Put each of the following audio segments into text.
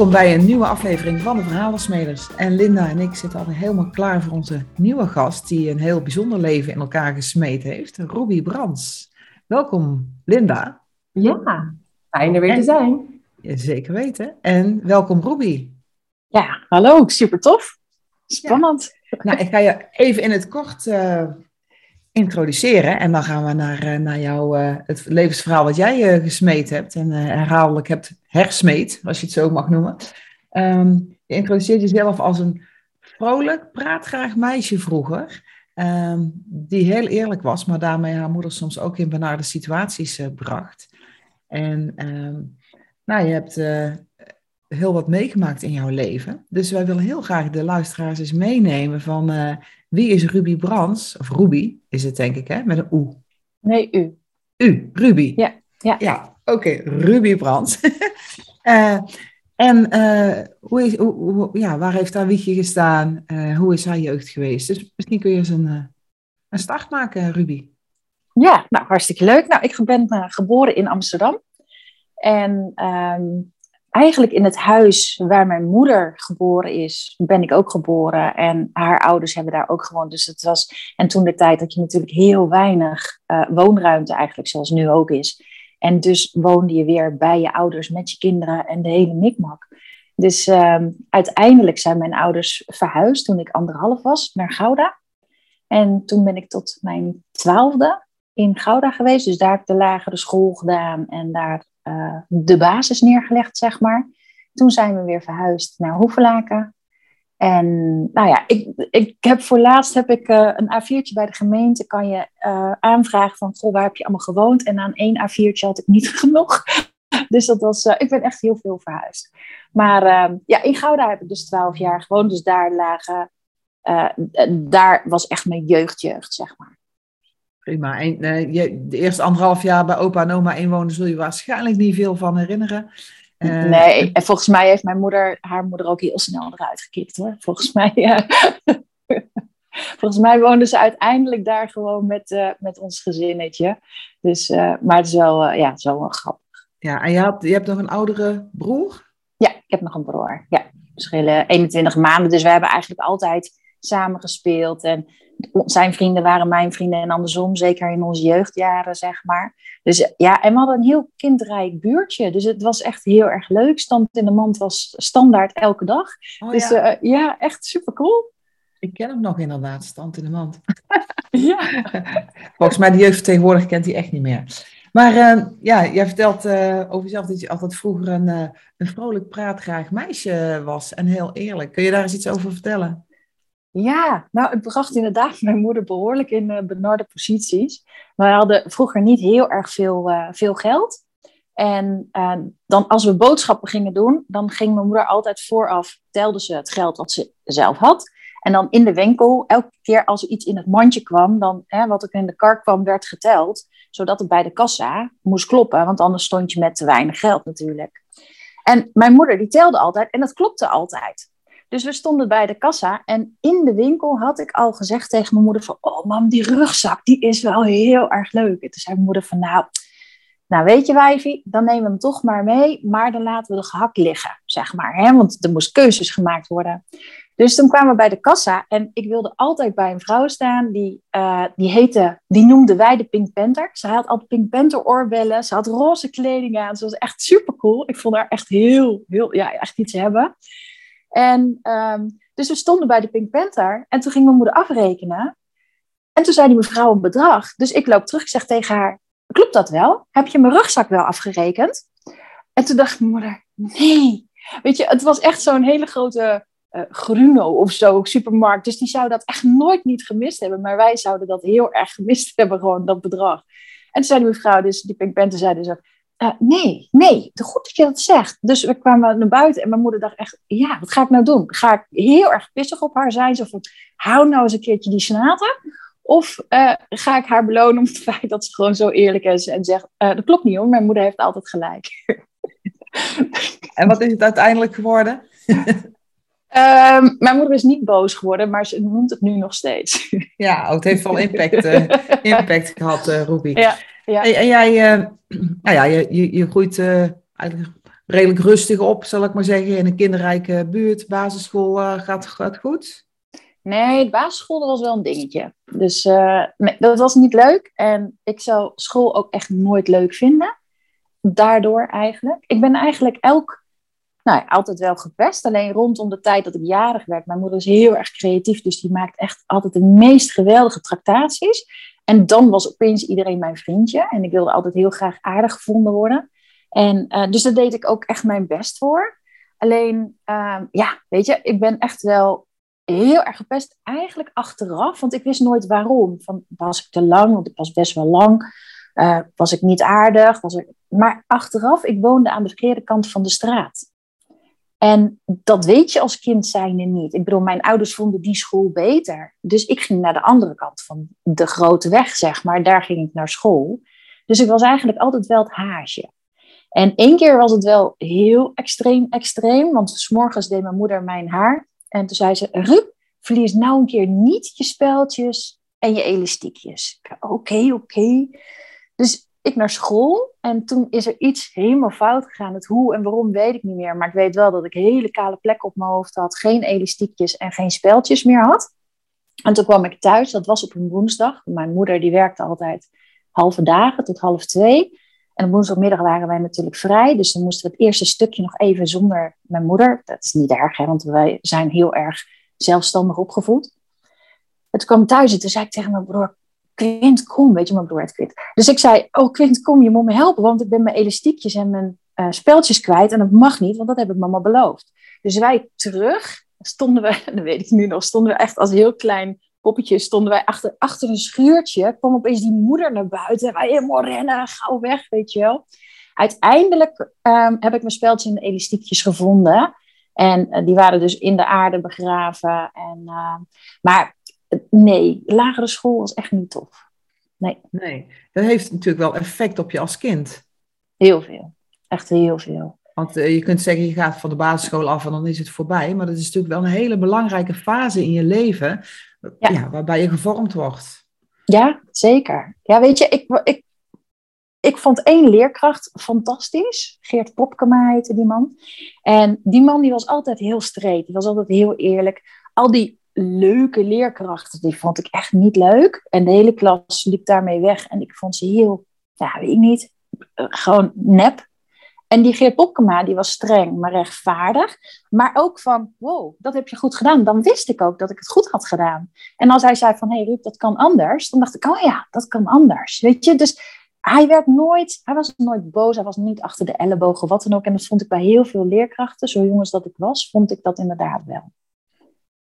Welkom bij een nieuwe aflevering van de Verhalensmeders. En Linda en ik zitten al helemaal klaar voor onze nieuwe gast, die een heel bijzonder leven in elkaar gesmeed heeft, Ruby Brands. Welkom, Linda. Ja, fijn er weer te zijn. Zeker weten. En welkom, Ruby. Ja, hallo, super tof. Spannend. Nou, ik ga je even in het kort uh, introduceren. En dan gaan we naar, uh, naar jouw uh, het levensverhaal wat jij gesmeed hebt. En herhaaldelijk hebt hersmeed, als je het zo mag noemen. Um, je introduceert jezelf als een vrolijk, praatgraag meisje vroeger. Um, die heel eerlijk was, maar daarmee haar moeder soms ook in benarde situaties bracht. En um, nou, je hebt heel wat meegemaakt in jouw leven. Dus wij willen heel graag de luisteraars eens meenemen van uh, wie is Ruby Brands? Of Ruby is het denk ik, hè? Met een U. Nee, U. U, Ruby. Ja. Ja, ja oké, okay. Ruby Brands. uh, en uh, hoe is, ja, waar heeft haar wiegje gestaan? hoe is haar jeugd geweest? Dus misschien kun je eens een, een start maken, Ruby. Ja, nou hartstikke leuk. Nou, ik ben geboren in Amsterdam. En um, eigenlijk in het huis waar mijn moeder geboren is, ben ik ook geboren. En haar ouders hebben daar ook gewoond. Dus het was. En toen de tijd had je natuurlijk heel weinig woonruimte, eigenlijk, zoals nu ook is. En dus woonde je weer bij je ouders met je kinderen en de hele mikmak. Dus um, uiteindelijk zijn mijn ouders verhuisd toen ik anderhalf was naar Gouda. En toen ben ik tot mijn twaalfde in Gouda geweest. Dus daar heb ik de lagere school gedaan en daar uh, de basis neergelegd, zeg maar. Toen zijn we weer verhuisd naar Hoevelaken. En nou ja, ik, ik heb voor laatst heb ik, uh, een A4'tje bij de gemeente. Kan je uh, aanvragen van, goh, waar heb je allemaal gewoond? En aan één A4'tje had ik niet genoeg. Dus dat was, ik ben echt heel veel verhuisd. Maar ehm, ja, in Gouda heb ik dus twaalf jaar gewoond. Dus daar lagen, daar was echt mijn jeugdjeugd, zeg maar. Prima. En, je, de eerste anderhalf jaar bij opa en oma inwonen zul je waarschijnlijk niet veel van herinneren. Uh, nee, en volgens mij heeft mijn moeder haar moeder ook heel snel eruit gekikt hoor. Volgens mij, uh, volgens mij woonden ze uiteindelijk daar gewoon met, uh, met ons gezinnetje. Dus, maar het is wel, ja, het is wel grappig. Ja, en je, had, je hebt nog een oudere broer? Ja, ik heb nog een broer. Ja, verschillen 21 maanden. Dus we hebben eigenlijk altijd samen gespeeld. En zijn vrienden waren mijn vrienden en andersom, zeker in onze jeugdjaren, zeg maar. Dus ja, en we hadden een heel kindrijk buurtje. Dus het was echt heel erg leuk. Stand in de mand was standaard elke dag. Oh, dus ja. Uh, ja, echt super cool. Ik ken hem nog inderdaad, stand in de mand. ja. Volgens mij de jeugd tegenwoordig kent hij echt niet meer. Maar uh, ja, jij vertelt uh, over jezelf dat je altijd vroeger een, een vrolijk praatgraag meisje was. En heel eerlijk. Kun je daar eens iets over vertellen? Ja, nou, het bracht inderdaad mijn moeder behoorlijk in uh, benarde posities. We hadden vroeger niet heel erg veel, uh, veel geld. En uh, dan als we boodschappen gingen doen, dan ging mijn moeder altijd vooraf, telde ze het geld wat ze zelf had. En dan in de winkel, elke keer als er iets in het mandje kwam, dan hè, wat er in de kar kwam, werd geteld. Zodat het bij de kassa moest kloppen, want anders stond je met te weinig geld natuurlijk. En mijn moeder die telde altijd en dat klopte altijd. Dus we stonden bij de kassa en in de winkel had ik al gezegd tegen mijn moeder van, oh mam, die rugzak, die is wel heel erg leuk. En toen zei mijn moeder van, nou, nou weet je wijfie, dan nemen we hem toch maar mee, maar dan laten we de gehakt liggen, zeg maar. Hè? Want er moest keuzes gemaakt worden. Dus toen kwamen we bij de kassa en ik wilde altijd bij een vrouw staan die, uh, die heette, die noemde wij de Pink Panther. Ze had altijd Pink Panther oorbellen, ze had roze kleding aan, ze was echt super cool. Ik vond haar echt heel, heel, ja, echt iets hebben. En um, dus we stonden bij de Pink Panther en toen ging mijn moeder afrekenen. En toen zei die mevrouw een bedrag. Dus ik loop terug, ik zeg tegen haar, klopt dat wel? Heb je mijn rugzak wel afgerekend? En toen dacht mijn moeder, nee. Weet je, het was echt zo'n hele grote uh, Gruno of zo, supermarkt. Dus die zou dat echt nooit niet gemist hebben. Maar wij zouden dat heel erg gemist hebben, gewoon dat bedrag. En toen zei die mevrouw, dus die Pink Panther zei dus ook, uh, nee, nee, goed dat je dat zegt. Dus we kwamen naar buiten en mijn moeder dacht echt, ja, wat ga ik nou doen? Ga ik heel erg pissig op haar zijn? Zo van, hou nou eens een keertje die senaten. Of uh, ga ik haar belonen om het feit dat ze gewoon zo eerlijk is en zegt, uh, dat klopt niet hoor, mijn moeder heeft altijd gelijk. en wat is het uiteindelijk geworden? Um, mijn moeder is niet boos geworden, maar ze noemt het nu nog steeds. ja, oh, het heeft wel impact, impact gehad, Ruby. Ja. Ja. En, en jij, uh, nou ja, je, je, je groeit uh, eigenlijk redelijk rustig op, zal ik maar zeggen, in een kinderrijke buurt. Basisschool gaat, gaat goed? Nee, de basisschool dat was wel een dingetje. Dus dat was niet leuk. En ik zou school ook echt nooit leuk vinden. Daardoor eigenlijk. Ik ben eigenlijk elk nou, altijd wel gepest. Alleen rondom de tijd dat ik jarig werd. Mijn moeder is heel erg creatief, dus die maakt echt altijd de meest geweldige tractaties. En dan was opeens iedereen mijn vriendje. En ik wilde altijd heel graag aardig gevonden worden. En uh, dus daar deed ik ook echt mijn best voor. Alleen, uh, ja, weet je, ik ben echt wel heel erg gepest. Eigenlijk achteraf, want ik wist nooit waarom. Van, was ik te lang? Want ik was best wel lang. Uh, was ik niet aardig? Was ik... Maar achteraf, ik woonde aan de verkeerde kant van de straat. En dat weet je als kind zijnde niet. Ik bedoel, mijn ouders vonden die school beter. Dus ik ging naar de andere kant van de grote weg, zeg maar. Daar ging ik naar school. Dus ik was eigenlijk altijd wel het haasje. En één keer was het wel heel extreem, extreem. Want s morgens deed mijn moeder mijn haar. En toen zei ze, Rup, verlies nou een keer niet je speltjes en je elastiekjes. Oké, oké. Dus ik naar school en toen is er iets helemaal fout gegaan. Het hoe en waarom weet ik niet meer. Maar ik weet wel dat ik hele kale plekken op mijn hoofd had. Geen elastiekjes en geen speltjes meer had. En toen kwam ik thuis, dat was op een woensdag. Mijn moeder die werkte altijd halve dagen tot half twee. En op woensdagmiddag waren wij natuurlijk vrij. Dus dan moesten we het eerste stukje nog even zonder mijn moeder. Dat is niet erg, hè, want wij zijn heel erg zelfstandig opgevoed. Toen kwam thuis en toen zei ik tegen mijn broer... Quint, kom, weet je, mijn broer heet Quint. Dus ik zei, oh Quint, kom, je moet me helpen, want ik ben mijn elastiekjes en mijn uh, speltjes kwijt en dat mag niet, want dat heb ik mama beloofd. Dus wij terug, stonden we, dat weet ik nu nog, stonden we echt als heel klein poppetje, stonden wij achter, achter een schuurtje, kwam opeens die moeder naar buiten en wij helemaal rennen, gauw weg, weet je wel. Uiteindelijk um, heb ik mijn speltjes en elastiekjes gevonden. En uh, die waren dus in de aarde begraven. En, uh, maar nee, lagere school was echt niet tof. Nee. Nee, dat heeft natuurlijk wel effect op je als kind. Heel veel. Echt heel veel. Want uh, je kunt zeggen, je gaat van de basisschool af en dan is het voorbij. Maar dat is natuurlijk wel een hele belangrijke fase in je leven, ja. ja waarbij je gevormd wordt. Ja, zeker. Ja, weet je, ik, ik, ik vond één leerkracht fantastisch. Geert Popkema heette die man. En die man die was altijd heel streed. Die was altijd heel eerlijk. Al die leuke leerkrachten, die vond ik echt niet leuk. En de hele klas liep daarmee weg. En ik vond ze heel, ja, weet ik niet, eh, gewoon nep. En die Geert Popkema, die was streng, maar rechtvaardig. Maar ook van, wow, dat heb je goed gedaan. Dan wist ik ook dat ik het goed had gedaan. En als hij zei van, hé hey Ruud, dat kan anders. Dan dacht ik, oh ja, dat kan anders. Weet je, dus hij werd nooit, hij was nooit boos. Hij was niet achter de ellebogen, wat dan ook. En dat vond ik bij heel veel leerkrachten, zo jongens dat ik was, vond ik dat inderdaad wel.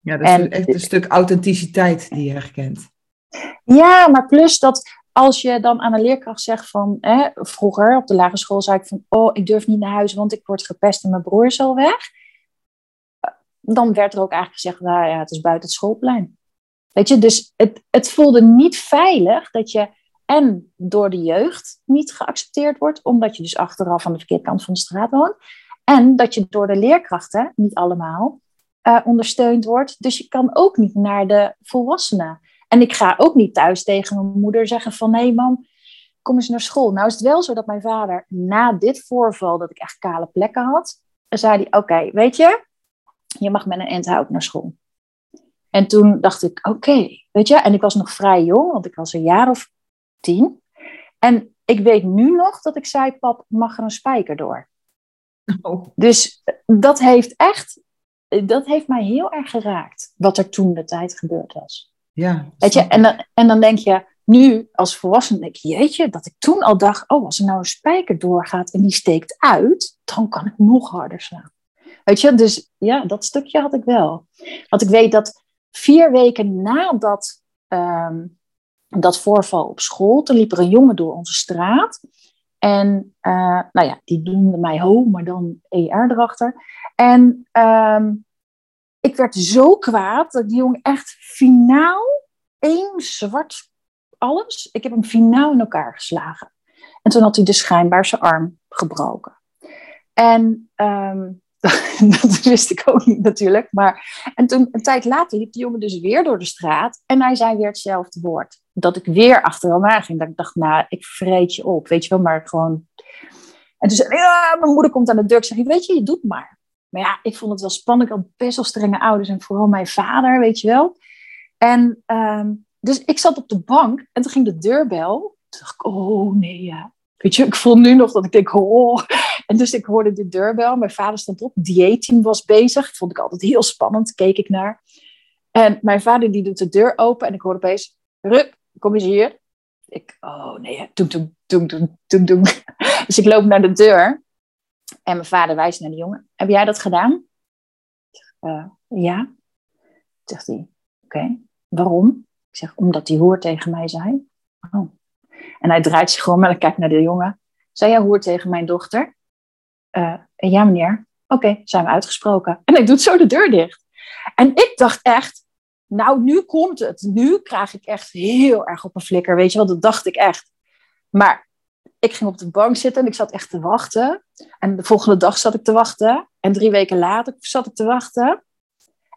Ja, dat is en, echt een stuk authenticiteit die je herkent. Ja, maar plus dat als je dan aan een leerkracht zegt van, hè, vroeger op de lagere school zei ik van, oh, ik durf niet naar huis, want ik word gepest en mijn broer is al weg. Dan werd er ook eigenlijk gezegd, nou ja, het is buiten het schoolplein. Weet je, dus het, het voelde niet veilig dat je en door de jeugd niet geaccepteerd wordt, omdat je dus achteraf aan de verkeerde kant van de straat woont. En dat je door de leerkrachten, niet allemaal, uh, ondersteund wordt. Dus je kan ook niet naar de volwassenen. En ik ga ook niet thuis tegen mijn moeder zeggen van... nee mam, kom eens naar school. Nou is het wel zo dat mijn vader na dit voorval... dat ik echt kale plekken had... zei hij, oké, weet je... je mag met een endhout naar school. En toen dacht ik, oké, weet je... en ik was nog vrij jong, want ik was een jaar of tien. En ik weet nu nog dat ik zei, pap, mag er een spijker door? Oh. Dus dat heeft echt dat heeft mij heel erg geraakt, wat er toen de tijd gebeurd was. Ja, Weet je, en dan, en dan denk je, nu als volwassene, denk je, jeetje, dat ik toen al dacht, oh, als er nou een spijker doorgaat en die steekt uit, dan kan ik nog harder slaan. Weet je, dus ja, dat stukje had ik wel. Want ik weet dat vier weken nadat um, dat voorval op school, toen liep er een jongen door onze straat. En uh, nou ja, die noemde mij ho, maar dan ER erachter. En um, ik werd zo kwaad dat die jongen echt finaal één zwart alles. Ik heb hem finaal in elkaar geslagen. En toen had hij dus schijnbaar arm gebroken. En um, dat wist ik ook niet natuurlijk. Maar, en toen, een tijd later liep die jongen dus weer door de straat. En hij zei weer hetzelfde woord. Dat ik weer achter hem aan ging. Dat ik dacht, nou, ik vreet je op. Weet je wel, maar gewoon En toen zei ja, mijn moeder komt aan de deur. Ik zeg, weet je, je doet maar. Maar ja, ik vond het wel spannend. Ik had best wel strenge ouders en vooral mijn vader, weet je wel. En ehm, dus ik zat op de bank en toen ging de deurbel. Toen dacht ik, oh nee, ja. Weet je, ik voel nu nog dat ik denk, oh. En dus ik hoorde de deurbel. Mijn vader stond op. Dieetteam was bezig. vond ik altijd heel spannend. Keek ik naar. En mijn vader die doet de deur open. En ik hoor opeens, Rup, kom eens hier. Ik, oh nee, toen, toen, toen, toen, toen. Dus ik loop naar de deur. En mijn vader wijst naar de jongen. Heb jij dat gedaan? Uh, ja. Zegt hij, oké. Waarom? Ik zeg, omdat hij hoor tegen mij zei. Oh. En hij draait zich om en kijkt naar de jongen. Zei jij hoor tegen mijn dochter? Uh, ja, meneer. Oké, zijn we uitgesproken. En hij doet zo de deur dicht. En ik dacht echt, nou, nu komt het. Nu krijg ik echt heel erg op een flikker. Weet je wel, dat dacht ik echt. Maar ik ging op de bank zitten en ik zat echt te wachten. En de volgende dag zat ik te wachten. En drie weken later zat ik te wachten.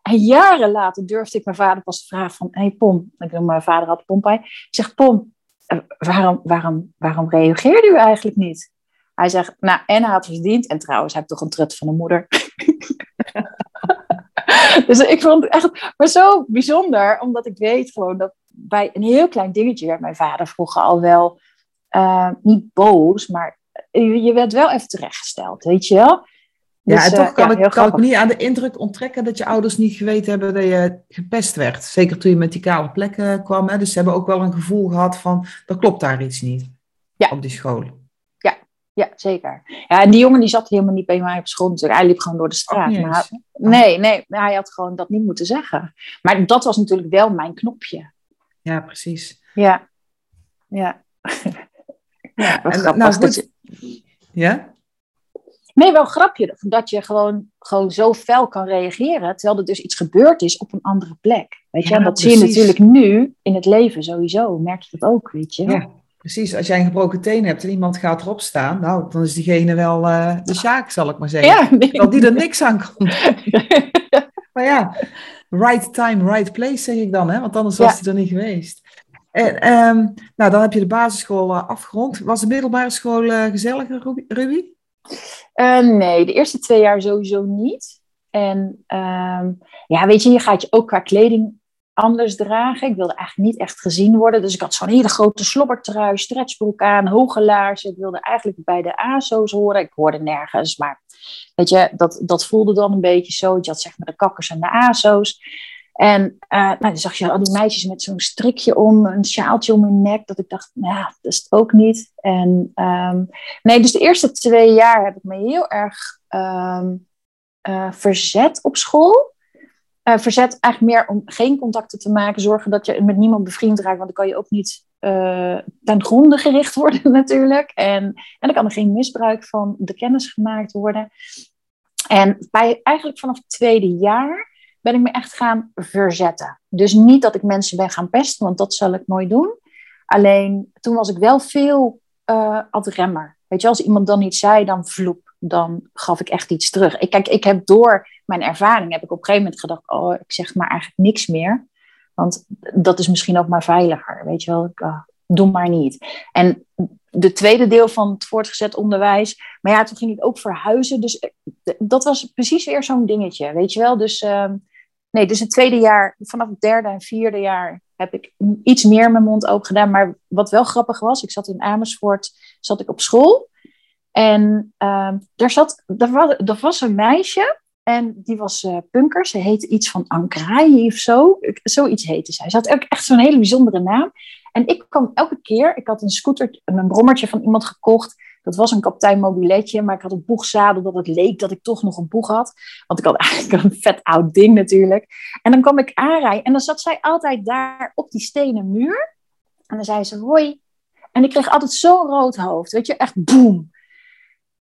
En jaren later durfde ik mijn vader pas te vragen van... Hé hey Pom, ik noem mijn vader had Pompij. Ik zeg, Pom, eh, waarom, waarom, waarom reageerde u eigenlijk niet? Hij zegt, nou, en hij had verdiend. En trouwens, hij heeft toch een trut van de moeder. dus ik vond het echt maar zo bijzonder. Omdat ik weet gewoon dat bij een heel klein dingetje werd mijn vader vroeger al wel... Uh, niet boos, maar je werd wel even terechtgesteld, weet je wel? ja, dus, en toch eh, kan, ik, kan ik me niet aan de indruk onttrekken dat je ouders niet geweten hebben dat je gepest werd. Zeker toen je met die kale plekken kwam. Hè? Dus ze hebben ook wel een gevoel gehad van, er klopt daar iets niet ja. op die school. Ja, zeker. Ja, en die jongen die zat helemaal niet bij mij op school natuurlijk. Hij liep gewoon door de straat. Maar, nee, nee, hij had gewoon dat niet moeten zeggen. Maar dat was natuurlijk wel mijn knopje. Ja, precies. Ja, ja. ja en, nou, goed. Ja? Nee, wel een grapje. Dat je gewoon, gewoon zo fel kan reageren. Terwijl er dus iets gebeurd is op een andere plek. Weet je? en dat zie je natuurlijk nu in het leven sowieso. Merk je dat ook, weet je? Ja, precies. Als jij een gebroken teen hebt en iemand gaat erop staan. Nou, dan is diegene wel uh, de zaak, zal ik maar zeggen. Ja, nee. die er niks aan kan. maar ja, right time, right place, zeg ik dan. Hè? Want anders was hij er niet geweest. En, um, nou, dan heb je de basisschool uh, afgerond. Was de middelbare school uh, gezelliger, Ruby? Uh, nee, de eerste twee jaar sowieso niet. En uh, ja, weet je, je gaat je ook qua kleding anders dragen. Ik wilde eigenlijk niet echt gezien worden. Dus ik had zo'n hele grote slobbertrui, stretchbroek aan, hoge laarzen. Ik wilde eigenlijk bij de ASO's horen. Ik hoorde nergens, maar weet je, dat, dat voelde dan een beetje zo. Je had zeg maar de kakkers en de ASO's. En uh, nou, dan zag je al die meisjes met zo'n strikje om, een sjaaltje om hun nek, dat ik dacht, nou dat is het ook niet. En um, nee, dus de eerste twee jaar heb ik me heel erg um, uh, verzet op school. Uh, verzet eigenlijk meer om geen contacten te maken, zorgen dat je met niemand bevriend raakt, want dan kan je ook niet ten gronde gericht worden natuurlijk. En, en dan kan er geen misbruik van de kennis gemaakt worden. En bij, eigenlijk vanaf het tweede jaar ben ik me echt gaan verzetten. Dus niet dat ik mensen ben gaan pesten, want dat zal ik nooit doen. Alleen toen was ik wel veel uh, ad remmer. Weet je, als iemand dan iets zei, dan vloep, dan gaf ik echt iets terug. Ik, kijk, ik heb door mijn ervaring, heb ik op een gegeven moment gedacht, oh, ik zeg maar eigenlijk niks meer. Want dat is misschien ook maar veiliger, weet je wel. Ik, uh, doe maar niet. En de tweede deel van het voortgezet onderwijs. Maar ja, toen ging ik ook verhuizen. Dus eh, dat was precies weer zo'n dingetje, weet je wel. Dus uh, nee, dus het tweede jaar, vanaf het derde en vierde jaar heb ik iets meer mijn mond open gedaan. Maar wat wel grappig was, ik zat in Amersfoort, zat ik op school. En uh, daar, zat, daar, was, een meisje en die was uh, punker. Ze heette iets van Ankrai of zo. Zoiets heette zij. Ze had ook echt zo'n hele bijzondere naam. En ik kwam elke keer, ik had een scooter, een brommertje van iemand gekocht. Dat was een kapitein mobiletje, maar ik had een boegzadel dat het leek dat ik toch nog een boeg had. Want ik had eigenlijk een vet oud ding natuurlijk. En dan kwam ik aanrijden en dan zat zij altijd daar op die stenen muur. En dan zei ze hoi. En ik kreeg altijd zo'n rood hoofd, weet je, echt boem.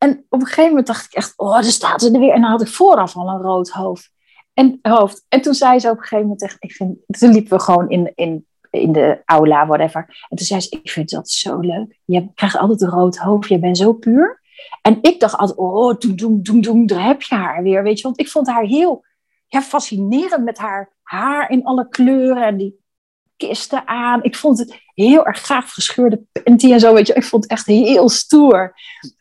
En op een gegeven moment dacht ik echt, oh, daar staat ze er weer. En dan had ik vooraf al een rood hoofd. En, hoofd. en toen zei ze op een gegeven moment tegen, ik vind, toen liepen we gewoon in, in in de aula, whatever. En toen zei ze, ik vind dat zo leuk. Je krijgt altijd een rood hoofd, je bent zo puur. En ik dacht altijd, oh, doem, doem, doem, doem, daar heb je haar weer, weet je. Want ik vond haar heel ja, fascinerend met haar haar in alle kleuren. En die kisten aan. Ik vond het heel erg gaaf gescheurde panty en zo, weet je. Ik vond het echt heel stoer.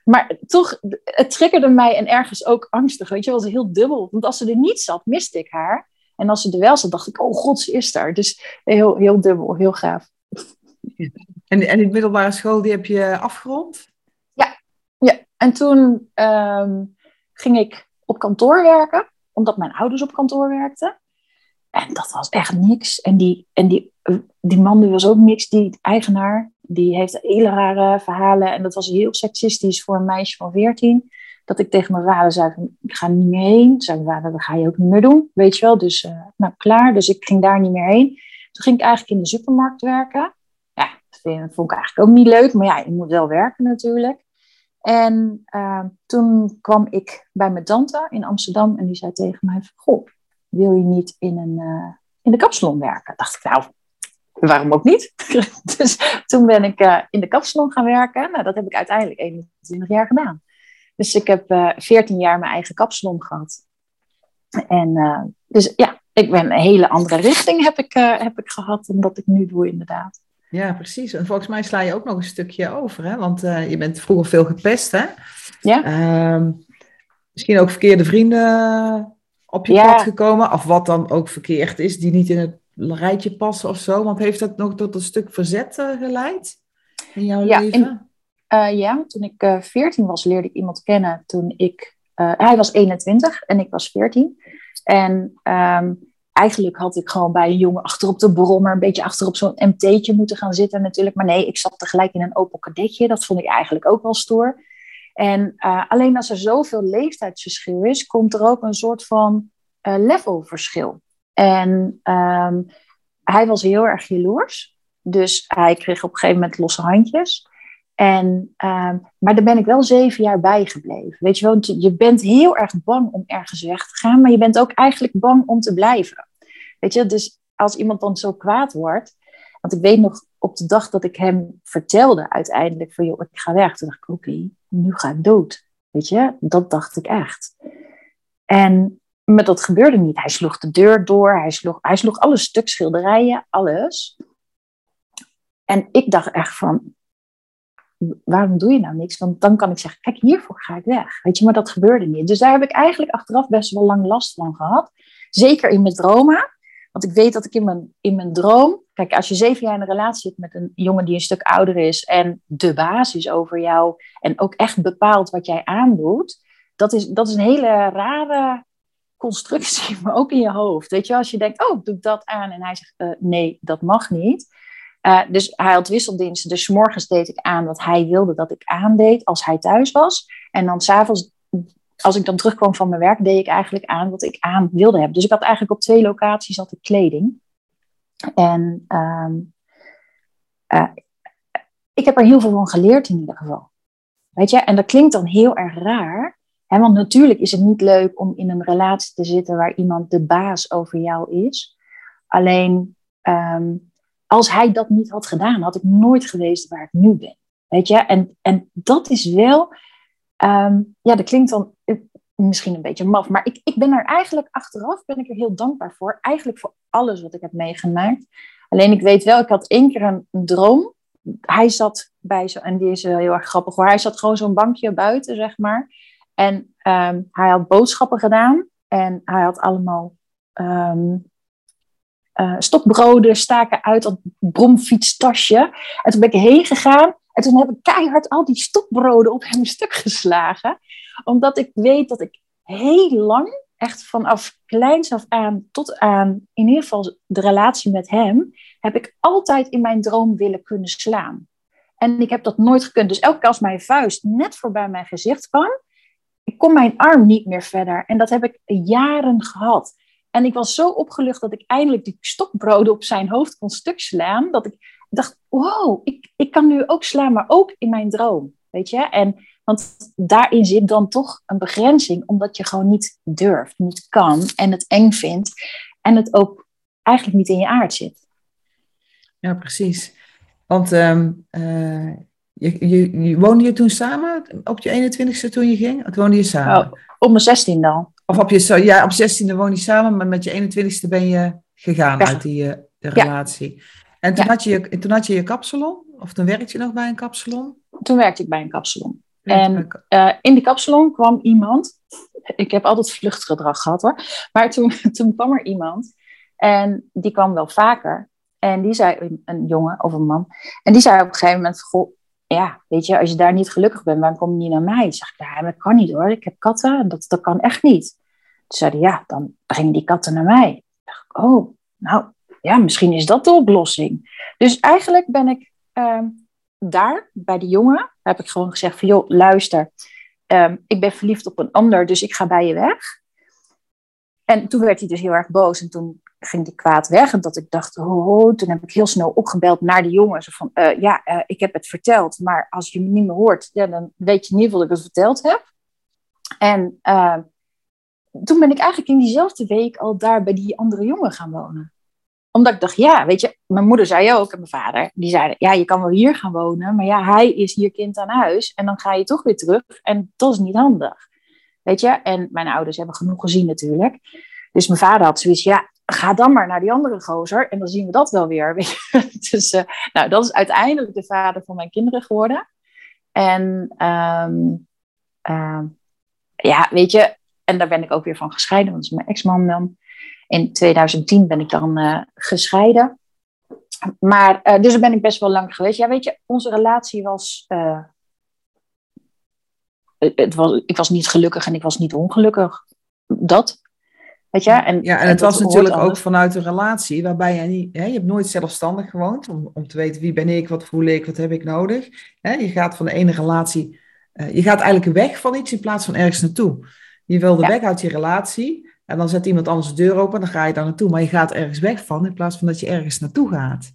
Maar toch, het triggerde mij en ergens ook angstig, weet je. Het was heel dubbel. Want als ze er niet zat, miste ik haar. En als ze er wel zat, dacht ik, oh god, ze is daar. Dus heel, heel dubbel, heel gaaf. En, en die middelbare school, die heb je afgerond? Ja, ja. en toen ehm, ging ik op kantoor werken, omdat mijn ouders op kantoor werkten. En dat was echt niks. En die, en die, die man die was ook niks, die eigenaar. Die heeft hele rare verhalen. En dat was heel seksistisch voor een meisje van 14. Dat ik tegen mijn vader zei: Ik ga niet meer heen. Zei mijn vader: Dat ga je ook niet meer doen. Weet je wel. Dus uh, nou klaar. Dus ik ging daar niet meer heen. Toen ging ik eigenlijk in de supermarkt werken. Ja, dat vond ik eigenlijk ook niet leuk. Maar ja, je moet wel werken natuurlijk. En uh, toen kwam ik bij mijn tante in Amsterdam. En die zei tegen mij: Goh wil je niet in, een, uh, in de kapsalon werken? Dacht ik, nou, waarom ook niet? dus toen ben ik uh, in de kapsalon gaan werken. Nou, dat heb ik uiteindelijk 21 jaar gedaan. Dus ik heb uh, eh, 14 jaar mijn eigen kapsalon gehad. En dus ja, ik ben een hele andere richting heb ik, heb ik gehad dan dat ik nu doe, inderdaad. Ja, precies. En volgens mij sla je ook nog een stukje over, hè? Want je bent vroeger veel gepest, hè? Ja. Ehm, misschien ook verkeerde vrienden op je pad gekomen? Of wat dan ook verkeerd is, die niet in het rijtje passen of zo? Want heeft dat nog tot een stuk verzet uh, geleid in jouw ja, leven? In, uh, ja, toen ik uh, eh, 14 was, leerde ik iemand kennen. Toen ik, hij was 21 en ik was 14. En um, eigenlijk had ik gewoon bij een jongen achterop de brommer, een beetje achterop zo'n MT'tje moeten gaan zitten natuurlijk. Maar nee, ik zat tegelijk in een Opel Kadetje. Dat vond ik eigenlijk ook wel stoer. En alleen als er zoveel leeftijdsverschil is, komt er ook een soort van levelverschil. En um, hij was heel erg jaloers. Dus hij kreeg op een gegeven moment losse handjes. En, um, maar daar ben ik wel zeven jaar bij gebleven. Weet je wel, je bent heel erg bang om ergens weg te gaan, maar je bent ook eigenlijk bang om te blijven. Weet je, dus als iemand dan zo kwaad wordt, want ik weet nog op de dag dat ik hem vertelde uiteindelijk van joh, ik ga weg. Toen dacht ik, oké, nu ga ik dood. Weet je, dat dacht ik echt. En maar dat gebeurde niet. Hij sloeg de deur door, hij sloeg, hij sloeg alle stuk schilderijen, alles. En ik dacht echt van, waarom doe je nou niks? Want dan kan ik zeggen, kijk, hiervoor ga ik weg. Weet je, maar dat gebeurde niet. Dus daar heb ik eigenlijk achteraf best wel lang last van gehad. Zeker in mijn dromen. Want ik weet dat ik in mijn, in mijn droom. Kijk, als je zeven jaar in een relatie zit met een jongen die een stuk ouder is. en de baas is over jou. en ook echt bepaalt wat jij aandoet. Dat is, dat is een hele rare constructie, maar ook in je hoofd. Weet je, als je denkt, oh, doe dat aan. En hij zegt, uh, nee, dat mag niet. Uh, dus hij had wisseldiensten. Dus morgens deed ik aan wat hij wilde dat ik aandeed als hij thuis was. En dan s'avonds als ik dan terugkwam van mijn werk, deed ik eigenlijk aan wat ik aan wilde hebben. Dus ik had eigenlijk op twee locaties altijd kleding. En um, uh, ik heb er heel veel van geleerd in ieder geval. Weet je, en dat klinkt dan heel erg raar. Want natuurlijk is het niet leuk om in een relatie te zitten waar iemand de baas over jou is. Alleen um, als hij dat niet had gedaan, had ik nooit geweest waar ik nu ben. Weet je, en, en dat is wel Um, ja, dat klinkt dan eh, misschien een beetje maf, maar ik, ik ben er eigenlijk achteraf ben ik er heel dankbaar voor. Eigenlijk voor alles wat ik heb meegemaakt. Alleen ik weet wel, ik had één keer een, droom. Hij zat bij zo, en die is heel erg grappig hoor. Hij zat gewoon zo'n bankje buiten, zeg maar. En um, hij had boodschappen gedaan. En hij had allemaal um, stokbroden staken uit dat bromfietstasje. En toen ben ik heen gegaan. En toen heb ik keihard al die stokbroden op hem stuk geslagen. Omdat ik weet dat ik heel lang, echt vanaf kleins af aan tot aan in ieder geval de relatie met hem, heb ik altijd in mijn droom willen kunnen slaan. En ik heb dat nooit gekund. Dus elke keer als mijn vuist net voorbij mijn gezicht kwam, ik kon mijn arm niet meer verder. En dat heb ik jaren gehad. En ik was zo opgelucht dat ik eindelijk die stokbroden op zijn hoofd kon stuk slaan. Dat ik dacht, wow, ik, ik kan nu ook slaan, maar ook in mijn droom. Weet je? En, want daarin zit dan toch een begrenzing, omdat je gewoon niet durft, niet kan en het eng vindt. En het ook eigenlijk niet in je aard zit. Ja, precies. Want um, je, je, je, woonde je toen samen op je 21ste toen je ging? Of woonde je samen? Oh, op mijn 16e al. Of op je, ja, op 16e woon je samen, maar met je 21ste ben je gegaan uit die uh, de relatie. En toen, Ja. had je, je- toen had je je kapsalon? Of toen werkte je nog bij een kapsalon? Toen werkte ik bij een kapsalon. En- Eh, in die kapsalon kwam iemand. Ik heb altijd vluchtgedrag gehad hoor. Maar toen, toen kwam er iemand. En die kwam wel vaker. En die zei, een- een jongen of een man. En die zei op een gegeven moment: Goh, ja, weet je, als je daar niet gelukkig bent, waarom kom je niet naar mij? Ik zeg, ja, dat kan niet hoor. Ik heb katten en dat, dat kan echt niet. Toen zei hij, ja, dan breng die katten naar mij. Ik dacht, oh, nou, ja, misschien is dat de oplossing. Dus eigenlijk ben ik ehm, daar, bij die jongen, heb ik gewoon gezegd van, joh, luister, ehm, ik ben verliefd op een ander, dus ik ga bij je weg. En toen werd hij dus heel erg boos en toen ging hij kwaad weg. En dat ik dacht, oh, toen heb ik heel snel opgebeld naar de jongen. Van, eh, ja, eh, ik heb het verteld, maar als je me niet meer hoort, ja, dan weet je geval dat ik het verteld heb. En eh, toen ben ik eigenlijk in diezelfde week al daar bij die andere jongen gaan wonen. Omdat ik dacht, ja, weet je, mijn moeder zei ook en mijn vader, die zeiden, ja, je kan wel hier gaan wonen, maar ja, hij is hier kind aan huis en dan ga je toch weer terug en dat is niet handig. Weet je, en mijn ouders hebben genoeg gezien natuurlijk. Dus mijn vader had zoiets, ja, ga dan maar naar die andere gozer en dan zien we dat wel weer. Dus eh, nou, dat is uiteindelijk de vader van mijn kinderen geworden. En ehm, ehm, ja, weet je, en daar ben ik ook weer van gescheiden, want is mijn ex-man dan. In 2010 ben ik dan eh, gescheiden. Maar, eh, dus daar ben ik best wel lang geweest. Ja, weet je, onze relatie was, het was... Ik was niet gelukkig en ik was niet ongelukkig. Dat. Weet je? En, Ja, en het was natuurlijk ook anders. vanuit een relatie waarbij je niet, hè, je hebt nooit zelfstandig gewoond om, om te weten wie ben ik, wat voel ik, wat heb ik nodig. Hè, je gaat van de ene relatie, eh, je gaat eigenlijk weg van iets in plaats van ergens naartoe. Je wilde Ja. weg uit je relatie en dan zet iemand anders de deur open, dan ga je daar naartoe. Maar je gaat ergens weg van in plaats van dat je ergens naartoe gaat.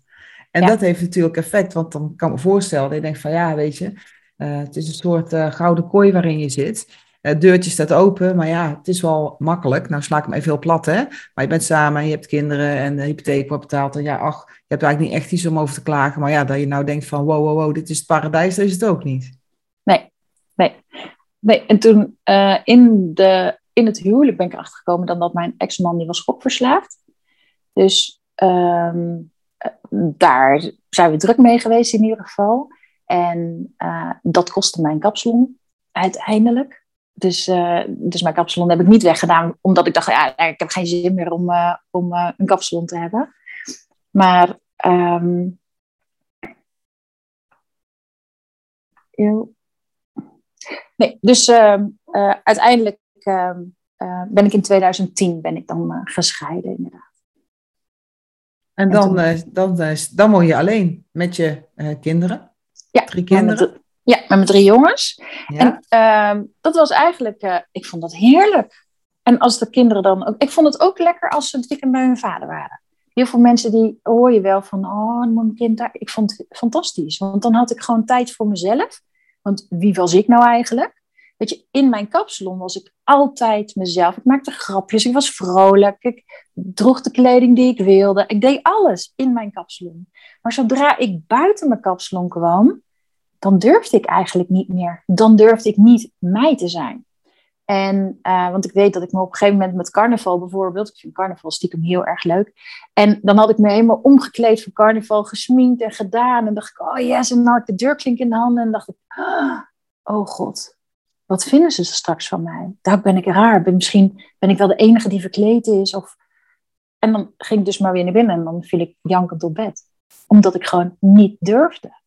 En Ja. dat heeft natuurlijk effect, want dan kan ik me voorstellen dat je denkt van ja, weet je, eh, het is een soort eh, gouden kooi waarin je zit. Het deurtje staat open, maar ja, het is wel makkelijk. Nou sla ik hem even heel plat, hè. Maar je bent samen en je hebt kinderen en de hypotheek wordt betaald. En ja, ach, je hebt eigenlijk niet echt iets om over te klagen. Maar ja, dat je nou denkt van, wow, wow, wow, dit is het paradijs, dat is het ook niet. Nee, nee. nee. En toen eh, in, de, in het huwelijk ben ik erachter gekomen dan dat mijn ex-man die was gokverslaafd. Dus ehm, eh, daar zijn we druk mee geweest in ieder geval. En eh, dat kostte mijn kapsalon uiteindelijk. Dus, eh, dus mijn kapsalon heb ik niet weggedaan, omdat ik dacht, ja, ik heb geen zin meer om, eh, om eh, een kapsalon te hebben. Maar ehm. Nee, dus ehm, eh, uiteindelijk ehm, eh, ben ik in 2010 ben ik dan gescheiden, inderdaad. En En dan, toen- eh, dan, eh, dan woon je alleen met je kinderen. Ja, Drie kinderen. Ja, met mijn drie jongens. Ja. En ehm, dat was eigenlijk, eh, ik vond dat heerlijk. En als de kinderen dan ook, ik vond het ook lekker als ze het weekend bij hun vader waren. Heel veel mensen die hoor je wel van, oh, dan moet mijn kind daar. Ik vond het fantastisch, want dan had ik gewoon tijd voor mezelf. Want wie was ik nou eigenlijk? Weet je, in mijn kapsalon was ik altijd mezelf. Ik maakte grapjes, ik was vrolijk, ik droeg de kleding die ik wilde. Ik deed alles in mijn kapsalon. Maar zodra ik buiten mijn kapsalon kwam, dan durfde ik eigenlijk niet meer. Dan durfde ik niet mij te zijn. En, eh, want ik weet dat ik me op een gegeven moment met carnaval bijvoorbeeld, ik vind carnaval stiekem heel erg leuk. En dan had ik me helemaal omgekleed voor carnaval, gesminkt en gedaan. En dacht ik, oh yes, en dan had ik de deurklink in de handen. En dacht ik, ah, oh god, wat vinden ze straks van mij? Daar ben ik raar. Ben, misschien ben ik wel de enige die verkleed is. Of... En dan ging ik dus maar weer naar binnen en dan viel ik jankend op bed. Omdat ik gewoon niet durfde.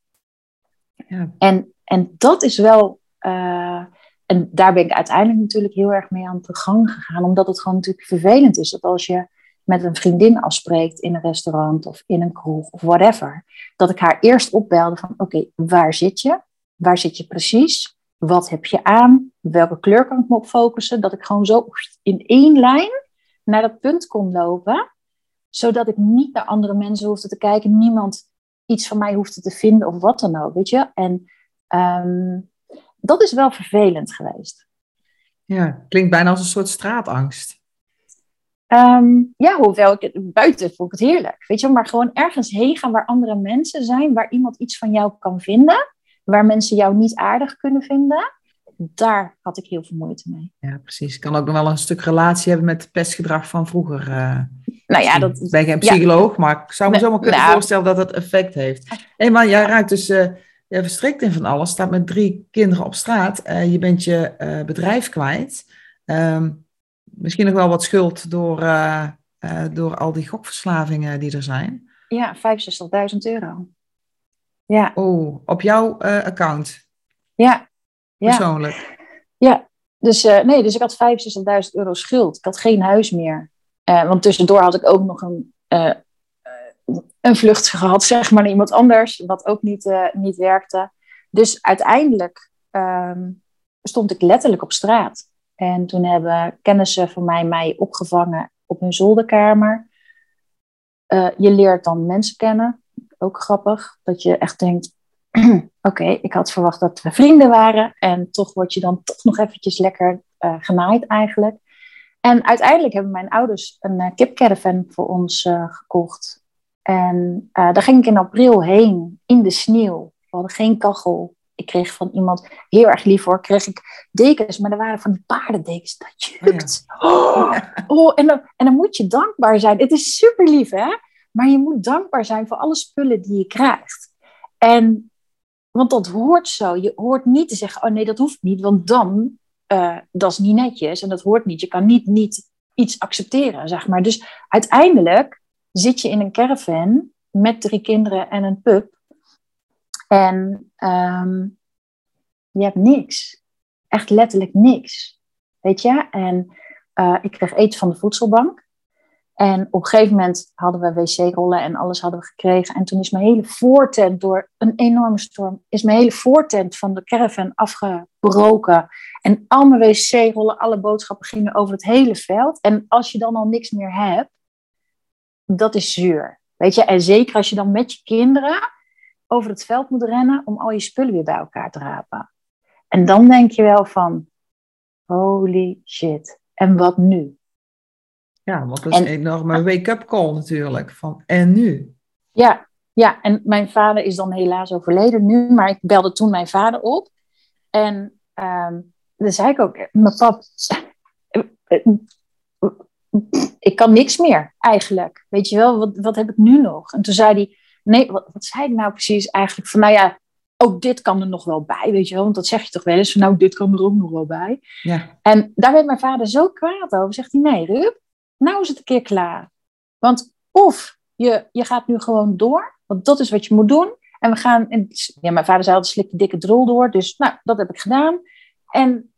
En, en dat is wel. eh, en daar ben ik uiteindelijk natuurlijk heel erg mee aan de gang gegaan. Omdat het gewoon natuurlijk vervelend is dat als je met een vriendin afspreekt in een restaurant of in een kroeg of whatever. Dat ik haar eerst opbelde van oké, waar zit je? Waar zit je precies? Wat heb je aan? Welke kleur kan ik me op focussen? Dat ik gewoon zo in één lijn naar dat punt kon lopen. Zodat ik niet naar andere mensen hoefde te kijken. Niemand iets van mij hoefde te vinden of wat dan ook, weet je. En ehm, dat is wel vervelend geweest. ja, klinkt bijna als een soort straatangst. Ehm, ja, hoewel ik het buiten vond ik het heerlijk, weet je. Maar gewoon ergens heen gaan waar andere mensen zijn, waar iemand iets van jou kan vinden, waar mensen jou niet aardig kunnen vinden. Daar had ik heel veel moeite mee. Ja, precies. Kan ook nog wel een stuk relatie hebben met het pestgedrag van vroeger. Uh, nou ja, dat... Ik ben geen psycholoog, maar ik zou me zomaar kunnen nou, voorstellen dat het effect heeft. Hé, maar jij raakt dus uh, verstrikt in van alles. Staat met drie kinderen op straat. Uh, je bent je bedrijf kwijt. Um, misschien nog wel wat schuld door, door al die gokverslavingen die er zijn. Ja, 65.000 euro. Ja. Oh, op jouw account? Ja. Ja. Persoonlijk? Ja, dus, uh, nee, dus ik had 65.000 euro schuld. Ik had geen huis meer. Uh, want tussendoor had ik ook nog een, uh, een vlucht gehad, zeg maar, naar iemand anders, wat ook niet, niet werkte. Dus uiteindelijk um, stond ik letterlijk op straat. En toen hebben kennissen van mij mij opgevangen op hun zolderkamer. je leert dan mensen kennen. Ook grappig, dat je echt denkt, oké, ik had verwacht dat we vrienden waren. En toch word je dan toch nog eventjes lekker uh, genaaid eigenlijk. En uiteindelijk hebben mijn ouders een uh, kipcaravan voor ons uh, gekocht. En daar ging ik in april heen, in de sneeuw. We hadden geen kachel. Ik kreeg van iemand, heel erg lief hoor, kreeg ik dekens. Maar er waren van die paardendekens. Dat jukt. Oh, oh, en, dan, en dan moet je dankbaar zijn. Het is super lief hè. Maar je moet dankbaar zijn voor alle spullen die je krijgt. En want dat hoort zo. Je hoort niet te zeggen, oh nee, dat hoeft niet, want dan, uh, dat is niet netjes en dat hoort niet. Je kan niet, niet iets accepteren, zeg maar. Dus uiteindelijk zit je in een caravan met drie kinderen en een pup. En um, je hebt niks. Echt letterlijk niks. Weet je? En uh, ik kreeg eten van de voedselbank. En op een gegeven moment hadden we wc-rollen en alles hadden we gekregen. En toen is mijn hele voortent door een enorme storm, is mijn hele voortent van de caravan afgebroken. En al mijn wc-rollen, alle boodschappen gingen over het hele veld. En als je dan al niks meer hebt, dat is zuur. Weet je, en zeker als je dan met je kinderen over het veld moet rennen om al je spullen weer bij elkaar te rapen. En dan denk je wel van, holy shit, en wat nu? Ja, want dat is een enorme wake-up call natuurlijk. Van, en nu? Ja, ja, en mijn vader is dan helaas overleden nu, maar ik belde toen mijn vader op. En um, dan zei ik ook, mijn pap, ik kan niks meer eigenlijk. Weet je wel, wat, wat heb ik nu nog? En toen zei hij, nee, wat, wat zei ik nou precies eigenlijk? Van nou ja, ook dit kan er nog wel bij, weet je wel. Want dat zeg je toch wel eens, van nou, dit kan er ook nog wel bij. Ja. En daar werd mijn vader zo kwaad over. Zegt hij, nee, Rup, nou is het een keer klaar. Want of je, je gaat nu gewoon door, want dat is wat je moet doen. En we gaan, en, ja, mijn vader zei altijd, slik de dikke drol door. Dus nou, dat heb ik gedaan. En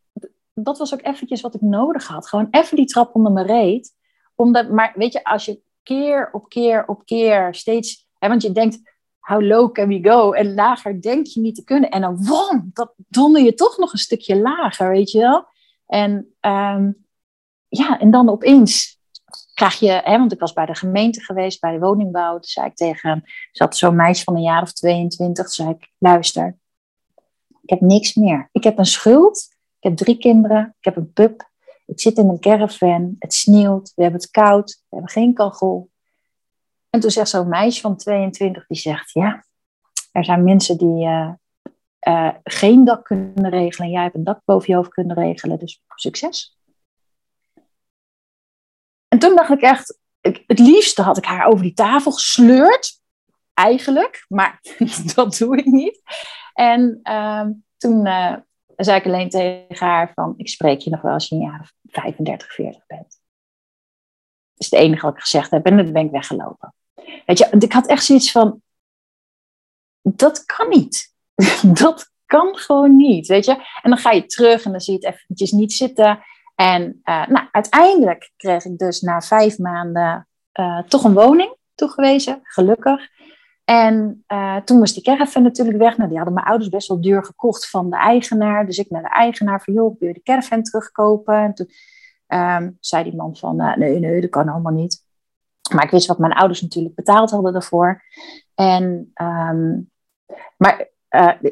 dat was ook eventjes wat ik nodig had. Gewoon even die trap onder mijn reet. Omdat, maar weet je, als je keer op keer op keer steeds... Want je denkt, how low can we go? En lager denk je niet te kunnen. En dan, wom, dat donder je toch nog een stukje lager, weet je wel? En um, ja, en dan opeens krijg je, hè, want ik was bij de gemeente geweest, bij de woningbouw. Toen zei ik tegen zat zo'n meisje van een jaar of 22. Toen zei ik, luister, ik heb niks meer. Ik heb een schuld, ik heb drie kinderen, ik heb een pup. Ik zit in een caravan, het sneeuwt, we hebben het koud, we hebben geen kachel. En toen zegt zo'n meisje van 22, die zegt, ja, er zijn mensen die uh, uh, geen dak kunnen regelen. Jij hebt een dak boven je hoofd kunnen regelen, dus succes. En toen dacht ik echt, het liefste had ik haar over die tafel gesleurd. Eigenlijk, maar dat doe ik niet. En ehm, toen uh, zei ik alleen tegen haar van, ik spreek je nog wel als je een jaar 35, 40 bent. Dat is het enige wat ik gezegd heb en dan ben ik weggelopen. Weet je, ik had echt zoiets van, dat kan niet. dat kan gewoon niet, weet je. En dan ga je terug en dan zie je het eventjes niet zitten. En uh, nou, uiteindelijk kreeg ik dus na vijf maanden uh, toch een woning toegewezen, gelukkig. En uh, toen was die caravan natuurlijk weg. Nou, die hadden mijn ouders best wel duur gekocht van de eigenaar. Dus ik naar de eigenaar van, joh, wil je de caravan terugkopen? En toen um, zei die man van, nee, nee, dat kan allemaal niet. Maar ik wist wat mijn ouders natuurlijk betaald hadden daarvoor. En, um, maar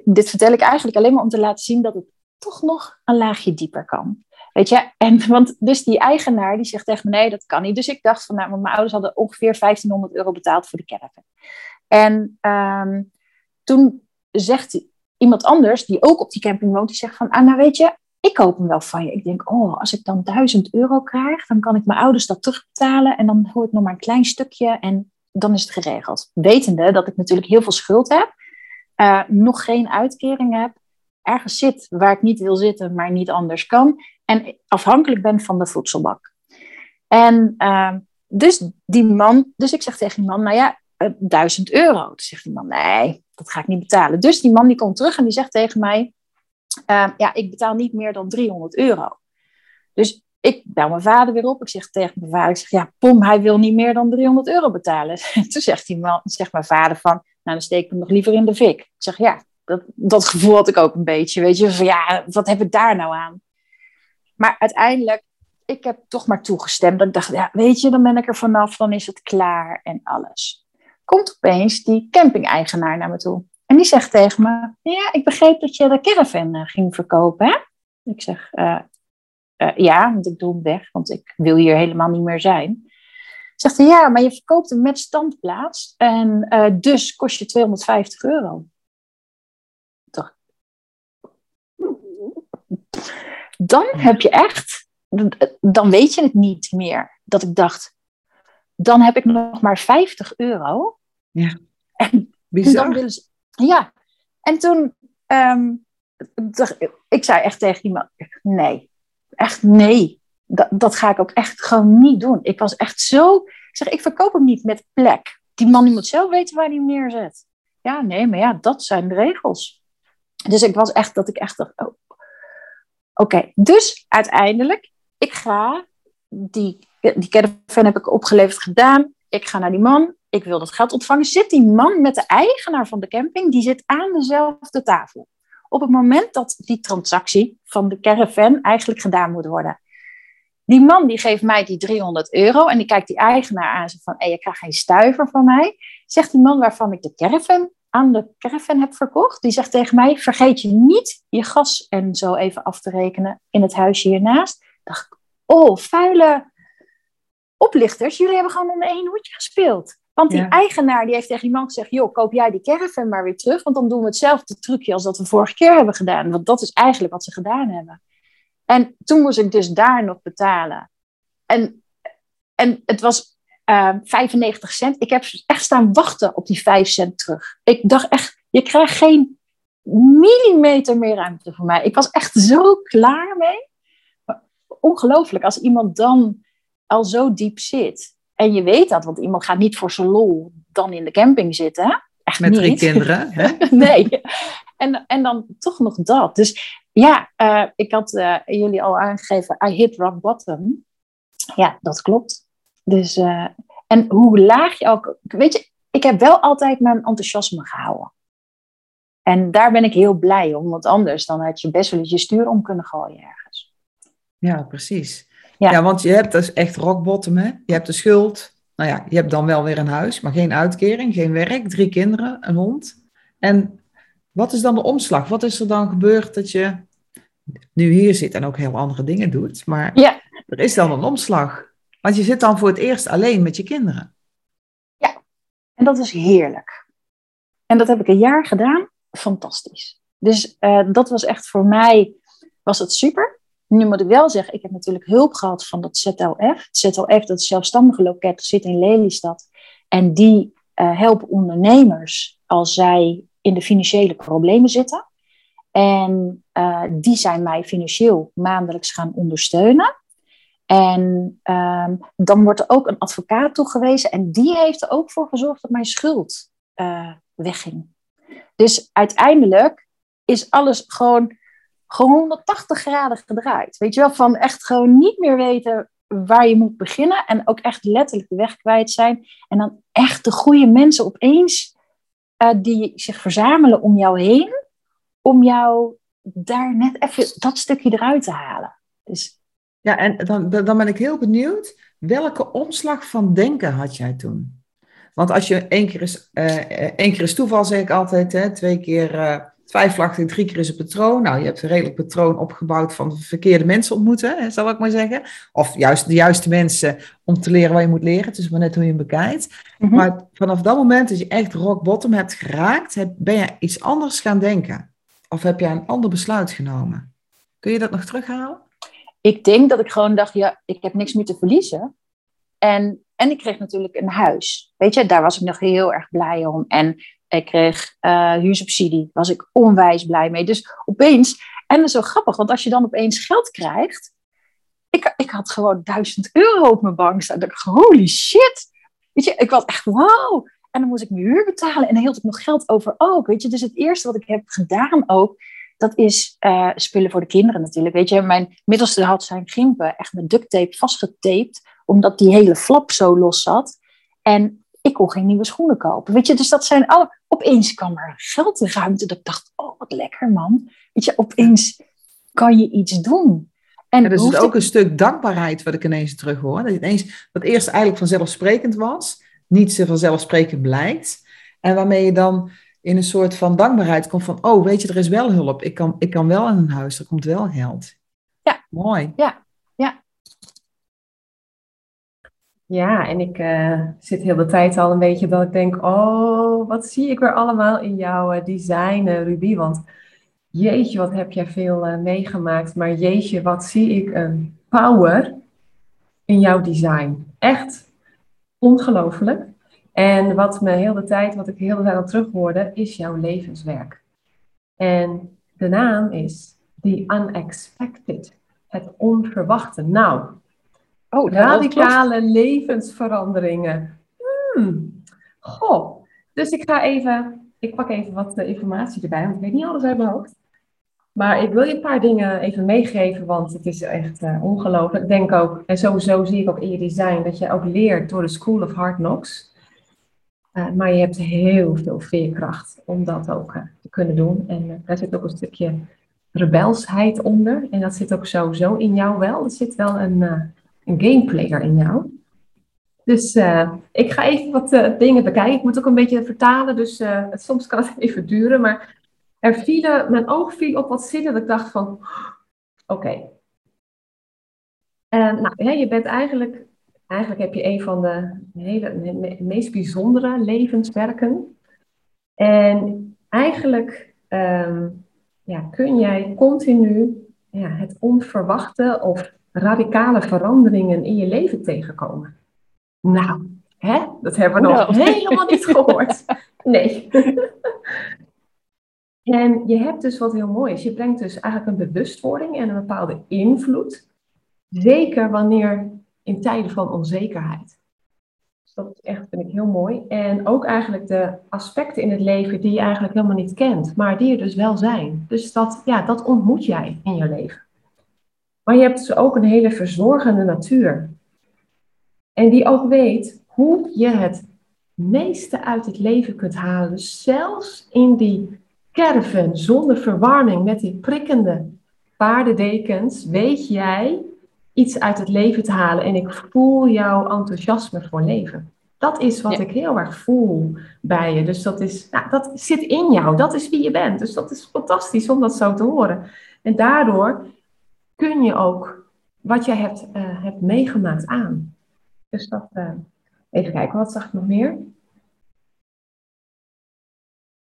dit vertel ik eigenlijk alleen maar om te laten zien dat het toch nog een laagje dieper kan. Weet je, en want dus die eigenaar die zegt tegen me, nee, dat kan niet. Dus ik dacht van, nou, mijn ouders hadden ongeveer 1500 euro betaald voor de caravan. En um, toen zegt iemand anders die ook op die camping woont, die zegt van, ah, nou weet je, ik koop hem wel van je. Ik denk, oh, als ik dan 1000 euro krijg, dan kan ik mijn ouders dat terugbetalen en dan hoor ik nog maar een klein stukje en dan is het geregeld. Wetende dat ik natuurlijk heel veel schuld heb, uh, nog geen uitkering heb, ergens zit waar ik niet wil zitten, maar niet anders kan en afhankelijk ben van de voedselbak. En uh, dus die man, dus ik zeg tegen die man, nou ja, uh, 1000 euro. Toen zegt die man, nee, dat ga ik niet betalen. Dus die man die komt terug en die zegt tegen mij, uh, ja, ik betaal niet meer dan 300 euro. Dus ik bel mijn vader weer op. Ik zeg tegen mijn vader, ik zeg, ja, pom, hij wil niet meer dan 300 euro betalen. Toen zegt, die man, zegt mijn vader van, nou, dan steek ik hem nog liever in de fik. Ik zeg, ja, dat, dat gevoel had ik ook een beetje, weet je. Van, ja, wat heb ik daar nou aan? Maar uiteindelijk, ik heb toch maar toegestemd. Dat ik dacht, ja, weet je, dan ben ik er vanaf, dan is het klaar en alles. Komt opeens die camping-eigenaar naar me toe. En die zegt tegen me, ja, ik begreep dat je de caravan uh, ging verkopen, hè? Ik zeg, uh, uh, ja, want ik doe hem weg, want ik wil hier helemaal niet meer zijn. Zegt hij, ja, maar je verkoopt hem met standplaats en dus kost je 250 euro. Toch? Dan heb je echt, dan weet je het niet meer. Dat ik dacht, dan heb ik nog maar 50 euro. Ja, en bizar. dan willen ze, ja, en toen, um, ik zei echt tegen iemand, nee, echt nee. Dat, dat ga ik ook echt gewoon niet doen. Ik was echt zo, ik zeg, ik verkoop hem niet met plek. Die man die moet zelf weten waar hij hem neerzet. Ja, nee, maar ja, dat zijn de regels. Dus ik was echt, dat ik echt dacht, oh, oké. Dus uiteindelijk, ik ga, die, die caravan heb ik opgeleverd gedaan. Ik ga naar die man, ik wil dat geld ontvangen. Zit die man met de eigenaar van de camping, die zit aan dezelfde tafel. Op het moment dat die transactie van de caravan eigenlijk gedaan moet worden. Die man die geeft mij die 300 euro en die kijkt die eigenaar aan. Zegt van, hey, je krijgt geen stuiver van mij. Zegt die man waarvan ik de caravan aan de caravan heb verkocht. Die zegt tegen mij, vergeet je niet je gas en zo even af te rekenen in het huisje hiernaast. dacht ik, oh, vuile oplichters. Jullie hebben gewoon onder één hoedje gespeeld. Want die ja. eigenaar die heeft tegen die man gezegd: joh, koop jij die caravan maar weer terug, want dan doen we hetzelfde trucje als dat we vorige keer hebben gedaan. Want dat is eigenlijk wat ze gedaan hebben. En toen moest ik dus daar nog betalen. En, en het was uh, 95 cent. Ik heb echt staan wachten op die 5 cent terug. Ik dacht echt, je krijgt geen millimeter meer ruimte voor mij. Ik was echt zo klaar mee. Ongelooflijk, als iemand dan al zo diep zit. En je weet dat, want iemand gaat niet voor zijn lol dan in de camping zitten. Echt Met niet. drie kinderen. Hè? nee. En, en dan toch nog dat. Dus ja, uh, ik had uh, jullie al aangegeven, I hit rock bottom. Ja, dat klopt. Dus, uh, en hoe laag je ook... Weet je, ik heb wel altijd mijn enthousiasme gehouden. En daar ben ik heel blij om, want anders dan had je best wel eens je stuur om kunnen gooien ergens. Ja, precies. Ja. ja, want je hebt dus echt rock bottom, hè? Je hebt de schuld. Nou ja, je hebt dan wel weer een huis, maar geen uitkering, geen werk, drie kinderen, een hond. En wat is dan de omslag? Wat is er dan gebeurd dat je nu hier zit en ook heel andere dingen doet? Maar ja. er is dan een omslag. Want je zit dan voor het eerst alleen met je kinderen. Ja, en dat is heerlijk. En dat heb ik een jaar gedaan. Fantastisch. Dus uh, dat was echt voor mij, was het super. Nu moet ik wel zeggen, ik heb natuurlijk hulp gehad van dat ZLF. ZLF, dat is zelfstandige loket, zit in Lelystad. En die uh, helpen ondernemers als zij in de financiële problemen zitten. En uh, die zijn mij financieel maandelijks gaan ondersteunen. En um, dan wordt er ook een advocaat toegewezen. En die heeft er ook voor gezorgd dat mijn schuld uh, wegging. Dus uiteindelijk is alles gewoon gewoon 180 graden gedraaid. Weet je wel, van echt gewoon niet meer weten waar je moet beginnen en ook echt letterlijk de weg kwijt zijn. En dan echt de goede mensen opeens uh, die zich verzamelen om jou heen, om jou daar net even dat stukje eruit te halen. Dus... Ja, en dan, dan ben ik heel benieuwd, welke omslag van denken had jij toen? Want als je één keer is, uh, één keer is toeval, zeg ik altijd, hè, twee keer... Uh, twijfelachtig, drie keer is een patroon. Nou, je hebt een redelijk patroon opgebouwd van verkeerde mensen ontmoeten, zal ik maar zeggen. Of juist de juiste mensen om te leren wat je moet leren. Het is maar net hoe je hem bekijkt. Mm -hmm. Maar vanaf dat moment dat je echt rock bottom hebt geraakt, ben je iets anders gaan denken. of heb jij een ander besluit genomen? Kun je dat nog terughalen? Ik denk dat ik gewoon dacht, ja, ik heb niks meer te verliezen. En, en ik kreeg natuurlijk een huis. Weet je, daar was ik nog heel erg blij om. En ik kreeg uh, huursubsidie, was ik onwijs blij mee. Dus opeens, en dat is zo grappig, want als je dan opeens geld krijgt, ik, ik had gewoon duizend euro op mijn bank staan. Ik holy shit. Weet je, ik was echt wow. En dan moest ik mijn huur betalen en dan hield ik nog geld over ook. Weet je, dus het eerste wat ik heb gedaan ook, dat is uh, spullen voor de kinderen natuurlijk. Weet je, mijn middelste had zijn gimpen echt met duct tape vastgetaped, omdat die hele flap zo los zat. En ik kon geen nieuwe schoenen kopen. Weet je, dus dat zijn alle. Opeens kwam er geld in ruimte. Dat ik dacht, oh, wat lekker man. Weet je, opeens kan je iets doen. En ja, dus is ook een stuk dankbaarheid wat ik ineens terug hoor. Dat, ineens, wat eerst eigenlijk vanzelfsprekend was, niet zo vanzelfsprekend blijkt. En waarmee je dan in een soort van dankbaarheid komt van, oh, weet je, er is wel hulp. Ik kan, ik kan wel in een huis, er komt wel geld. Ja. Mooi. Ja, ja. Ja, en ik uh, zit heel de tijd al een beetje dat ik denk, oh, wat zie ik weer allemaal in jouw uh, design, uh, Ruby. Want jeetje, wat heb jij veel meegemaakt. Maar jeetje, wat zie ik een power in jouw design. Echt ongelooflijk. En wat me heel de tijd, wat ik heel de tijd al terughoorde, is jouw levenswerk. En de naam is The Unexpected, het onverwachte. Nou, oh, radicale levensveranderingen. Hmm. Goh, dus ik ga even, ik pak even wat eh, informatie erbij, want ik weet niet alles uit mijn hoofd. Maar ik wil je een paar dingen even meegeven, want het is echt uh, ongelooflijk. Ik denk ook, en sowieso zie ik ook in je design, dat je ook leert door de School of Hard Knocks. Uh, maar je hebt heel veel veerkracht om dat ook uh, te kunnen doen. En daar zit ook een stukje rebelsheid onder. En dat zit ook sowieso in jou wel. Er zit wel een, een gameplayer in jou. Dus ik ga even wat dingen bekijken. Ik moet ook een beetje vertalen, dus soms kan het even duren. Maar er vielen, mijn oog viel op wat zinnen dat ik dacht van, oké. Nou, je bent eigenlijk, eigenlijk heb je een van de hele, meest bijzondere levenswerken. En eigenlijk ehm, ja, kun jij continu ja, het onverwachte of radicale veranderingen in je leven tegenkomen. Nou, hè? dat hebben we nog helemaal niet gehoord. Nee. En je hebt dus wat heel mooi is. Je brengt dus eigenlijk een bewustwording en een bepaalde invloed. Zeker wanneer in tijden van onzekerheid. Dus dat echt, vind ik heel mooi. En ook eigenlijk de aspecten in het leven die je eigenlijk helemaal niet kent, maar die er dus wel zijn. Dus dat, ja, dat ontmoet jij in je leven. Maar je hebt dus ook een hele verzorgende natuur. En die ook weet hoe je het meeste uit het leven kunt halen. Dus zelfs in die caravan zonder verwarming met die prikkende paardendekens, weet jij iets uit het leven te halen. En ik voel jouw enthousiasme voor leven. Dat is wat ik heel erg voel bij je. Dus dat, is, nou, dat zit in jou. Dat is wie je bent. Dus dat is fantastisch om dat zo te horen. En daardoor kun je ook wat jij hebt, uh, hebt meegemaakt aan. Dus dat, uh, even kijken, wat zag ik nog meer?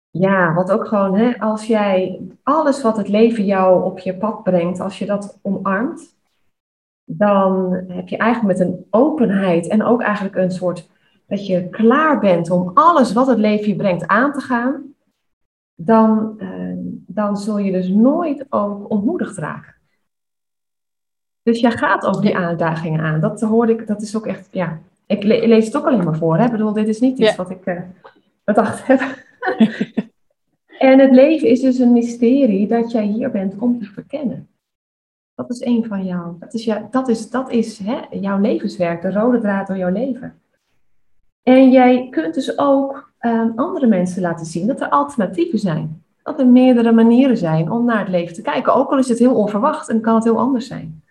Ja, wat ook gewoon, hè, als jij alles wat het leven jou op je pad brengt, als je dat omarmt, dan heb je eigenlijk met een openheid en ook eigenlijk een soort dat je klaar bent om alles wat het leven je brengt aan te gaan, dan, eh, dan zul je dus nooit ook ontmoedigd raken. Dus jij gaat ook die uitdagingen aan. Dat hoorde ik, dat is ook echt, ja. Ik, lees het ook alleen maar voor. Hè? Ik bedoel, dit is niet iets wat ik uh, bedacht heb. En het leven is dus een mysterie dat jij hier bent om te verkennen. Dat is een van jou. Dat is, jou, dat is, dat is hè, jouw levenswerk, de rode draad door jouw leven. En jij kunt dus ook um, andere mensen laten zien dat er alternatieven zijn. Dat er meerdere manieren zijn om naar het leven te kijken. Ook al is het heel onverwacht en kan het heel anders zijn.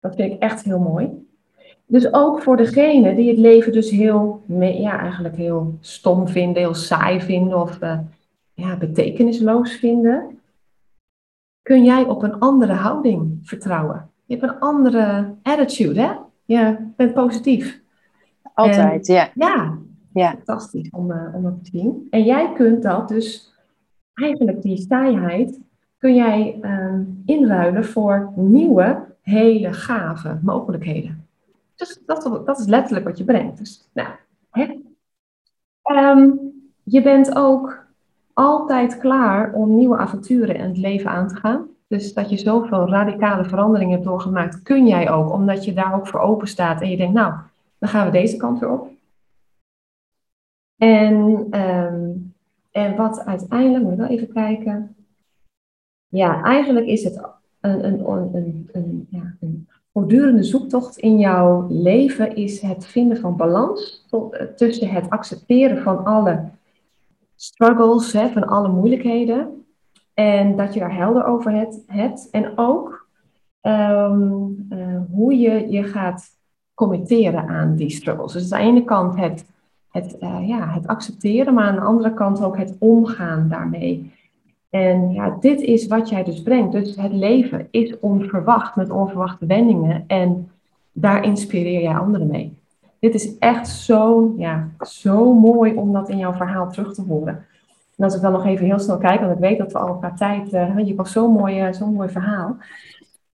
Dat vind ik echt heel mooi. Dus ook voor degene die het leven dus heel, ja, eigenlijk heel stom vinden, heel saai vinden of uh, ja, betekenisloos vinden, kun jij op een andere houding vertrouwen. Je hebt een andere attitude, hè? Je bent positief. Altijd, ja. Ja, ja. fantastisch om, uh, om dat te zien. En jij kunt dat dus eigenlijk die saaiheid kun jij ehm, inruilen voor nieuwe, hele gave mogelijkheden. Dus dat, dat is letterlijk wat je brengt. Dus, nou, hè. Ehm, je bent ook altijd klaar om nieuwe avonturen in het leven aan te gaan. Dus dat je zoveel radicale veranderingen hebt doorgemaakt, kun jij ook, omdat je daar ook voor open staat en je denkt, nou, dan gaan we deze kant weer op. En, ehm, en wat uiteindelijk, moet ik wel even kijken. Ja, eigenlijk is het een, een, een, een, ja, een voortdurende zoektocht in jouw leven, is het vinden van balans eh, tussen het accepteren van alle struggles, hè, van alle moeilijkheden. En dat je daar helder over hebt. hebt. En ook ehm, eh, hoe je je gaat committeren aan die struggles. Dus aan de ene kant het, het, uh, ja, het accepteren, maar aan de andere kant ook het omgaan daarmee. En ja, dit is wat jij dus brengt. Dus het leven is onverwacht met onverwachte wendingen. En daar inspireer jij anderen mee. Dit is echt zo, ja, zo mooi om dat in jouw verhaal terug te horen. En als ik dan nog even heel snel kijk, want ik weet dat we al qua tijd, uh, je was zo'n mooi, uh, zo'n mooi verhaal.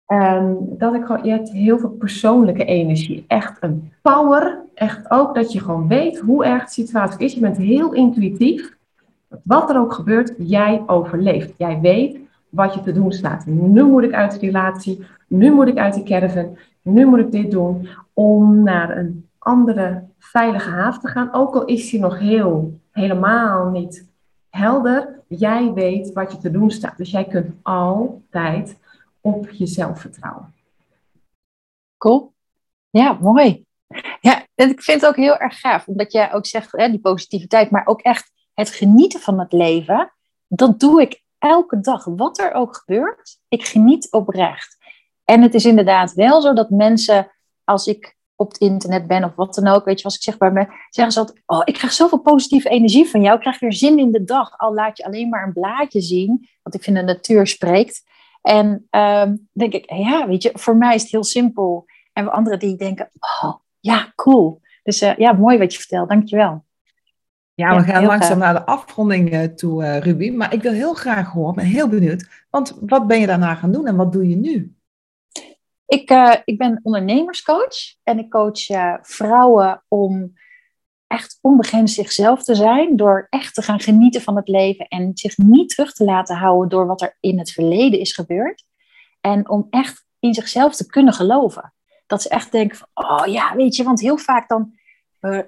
Um, dat ik gewoon, je hebt heel veel persoonlijke energie. Echt een power. Echt ook dat je gewoon weet hoe erg de situatie is. Je bent heel intuïtief. Wat er ook gebeurt, jij overleeft. Jij weet wat je te doen staat. Nu moet ik uit de relatie. Nu moet ik uit de caravan. Nu moet ik dit doen. Om naar een andere veilige haven te gaan. Ook al is die nog heel, helemaal niet helder. Jij weet wat je te doen staat. Dus jij kunt altijd op jezelf vertrouwen. Cool. Ja, mooi. Ja, en ik vind het ook heel erg gaaf, omdat jij ook zegt, hè, die positiviteit, maar ook echt het genieten van het leven. Dat doe ik elke dag, wat er ook gebeurt. Ik geniet oprecht. En het is inderdaad wel zo dat mensen, als ik op het internet ben of wat dan ook, weet je, als ik zeg bij me, zeggen ze altijd, oh, ik krijg zoveel positieve energie van jou, ik krijg weer zin in de dag, al laat je alleen maar een blaadje zien, want ik vind de natuur spreekt. En um, denk ik, ja, weet je, voor mij is het heel simpel. En anderen die denken, oh, ja, cool. Dus uh, ja, mooi wat je vertelt, dankjewel. Ja, we gaan langzaam naar de afronding uh, toe, uh, Ruby. Maar ik wil heel graag horen, ben heel benieuwd. Want wat ben je daarna gaan doen en wat doe je nu? Ik, uh, ik ben ondernemerscoach en ik coach uh, vrouwen om echt onbegrensd zichzelf te zijn, door echt te gaan genieten van het leven en zich niet terug te laten houden door wat er in het verleden is gebeurd. En om echt in zichzelf te kunnen geloven. Dat ze echt denken oh ja, weet je, want heel vaak dan uh,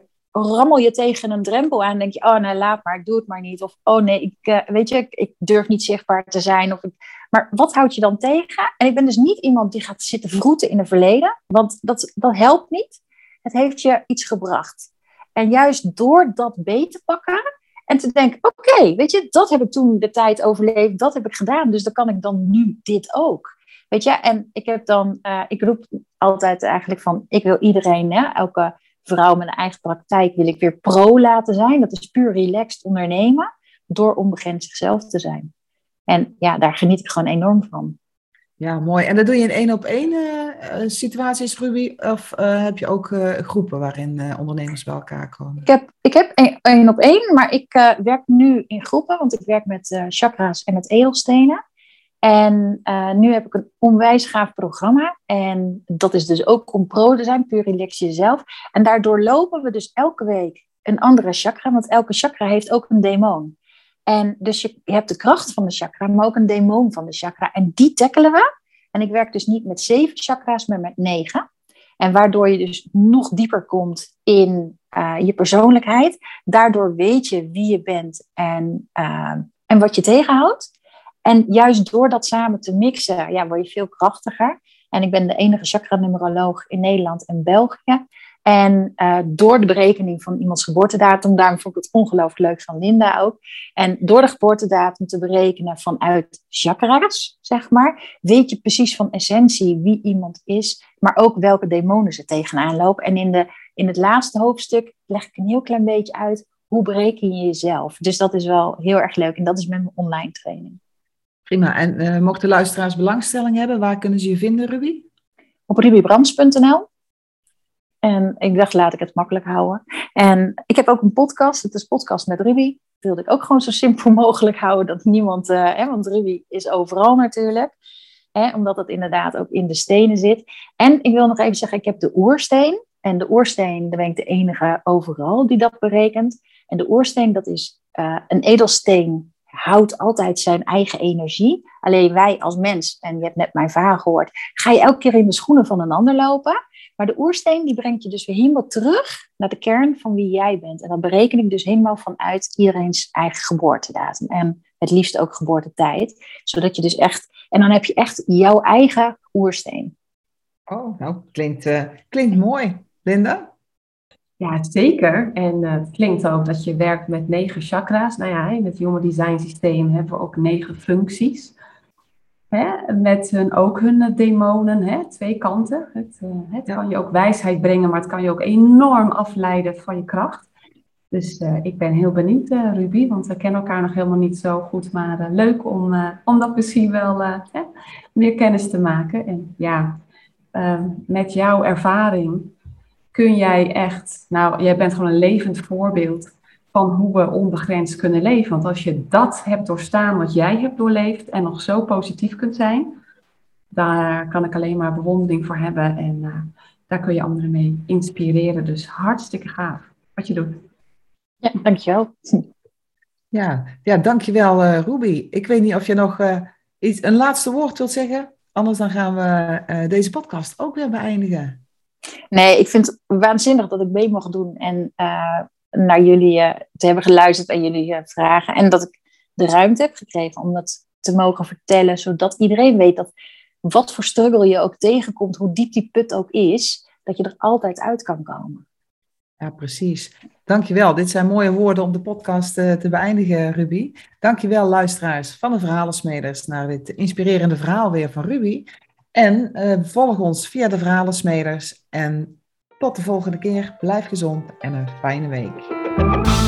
rammel je tegen een drempel aan en denk je, oh nee, laat maar, ik doe het maar niet. Of, oh nee, ik, weet je, ik, durf niet zichtbaar te zijn. Of ik, maar wat houd je dan tegen? En ik ben dus niet iemand die gaat zitten vroeten in het verleden, want dat, dat helpt niet. Het heeft je iets gebracht. En juist door dat beter te pakken en te denken: oké, weet je, dat heb ik toen de tijd overleefd, dat heb ik gedaan, dus dan kan ik dan nu dit ook. Weet je, en ik heb dan, uh, ik roep altijd eigenlijk van: ik wil iedereen, hè, elke vrouw met een eigen praktijk, wil ik weer pro laten zijn. Dat is puur relaxed ondernemen, door onbegrensd zichzelf te zijn. En ja, daar geniet ik gewoon enorm van. Ja, mooi. En dat doe je in één op één uh, situaties, Ruby? Of uh, heb je ook uh, groepen waarin ondernemers bij elkaar komen? Ik heb, ik heb één op één, maar ik werk nu in groepen, want ik werk met chakra's en met edelstenen. En nu heb ik een onwijs gaaf programma. En dat is dus ook om te zijn, puur relax jezelf. En daardoor lopen we dus elke week een andere chakra, want elke chakra heeft ook een demon. En dus je, hebt de kracht van de chakra, maar ook een demon van de chakra. En die tackelen we. En ik werk dus niet met zeven chakra's, maar met negen. En waardoor je dus nog dieper komt in uh, je persoonlijkheid. Daardoor weet je wie je bent en, uh, en wat je tegenhoudt. En juist door dat samen te mixen, ja, word je veel krachtiger. En ik ben de enige chakra-numeroloog in Nederland en België. En uh, door de berekening van iemands geboortedatum, daarom vond ik het ongelooflijk leuk van Linda ook. En door de geboortedatum te berekenen vanuit chakra's, zeg maar, weet je precies van essentie wie iemand is, maar ook welke demonen ze tegenaan lopen. En in, de, in het laatste hoofdstuk leg ik een heel klein beetje uit hoe bereken je jezelf. Dus dat is wel heel erg leuk en dat is met mijn online training. Prima. En uh, mochten luisteraars belangstelling hebben, waar kunnen ze je vinden, Ruby? Op rubybrands.nl. En ik dacht, laat ik het makkelijk houden. En ik heb ook een podcast, het is Podcast met Ruby. wilde ik ook gewoon zo simpel mogelijk houden dat niemand, uh, hè, want Ruby is overal natuurlijk. Hè, omdat het inderdaad ook in de stenen zit. En ik wil nog even zeggen, ik heb de oersteen. En de oersteen, daar ben ik de enige overal die dat berekent. En de oersteen, dat is uh, een edelsteen, houdt altijd zijn eigen energie. Alleen wij als mens, en je hebt net mijn verhaal gehoord, ga je elke keer in de schoenen van een ander lopen. Maar de oersteen die brengt je dus weer helemaal terug naar de kern van wie jij bent. En dat bereken ik dus helemaal vanuit iedereen's eigen geboortedatum. En het liefst ook geboortetijd. Zodat je dus echt, en dan heb je echt jouw eigen oersteen. Oh, nou, klinkt, uh, klinkt mooi. Linda? Ja, zeker. En uh, het klinkt ook dat je werkt met negen chakra's. Nou ja, in het jonge design systeem hebben we ook negen functies. Hè, met hun, ook hun demonen, hè, twee kanten. Het, uh, het kan je ook wijsheid brengen, maar het kan je ook enorm afleiden van je kracht. Dus uh, ik ben heel benieuwd, Ruby, want we kennen elkaar nog helemaal niet zo goed. Maar leuk om, om dat misschien wel hè, meer kennis te maken. En ja, met jouw ervaring kun jij echt, nou, jij bent gewoon een levend voorbeeld van hoe we onbegrensd kunnen leven. Want als je dat hebt doorstaan wat jij hebt doorleefd en nog zo positief kunt zijn, daar kan ik alleen maar bewondering voor hebben en uh, daar kun je anderen mee inspireren. Dus hartstikke gaaf wat je doet. Ja, dankjewel. Ja, ja dankjewel uh, Ruby. Ik weet niet of je nog uh, iets, een laatste woord wilt zeggen. Anders dan gaan we deze podcast ook weer beëindigen. Nee, ik vind het waanzinnig dat ik mee mag doen en naar jullie uh, te hebben geluisterd en jullie uh, vragen. En dat ik de ruimte heb gekregen om dat te mogen vertellen, zodat iedereen weet dat wat voor struggle je ook tegenkomt, hoe diep die put ook is, dat je er altijd uit kan komen. Ja, precies. Dankjewel. Dit zijn mooie woorden om de podcast te beëindigen, Ruby. Dankjewel, luisteraars van de Verhalensmeders, naar dit inspirerende verhaal weer van Ruby. En volg ons via de Verhalensmeders en tot de volgende keer. Blijf gezond en een fijne week.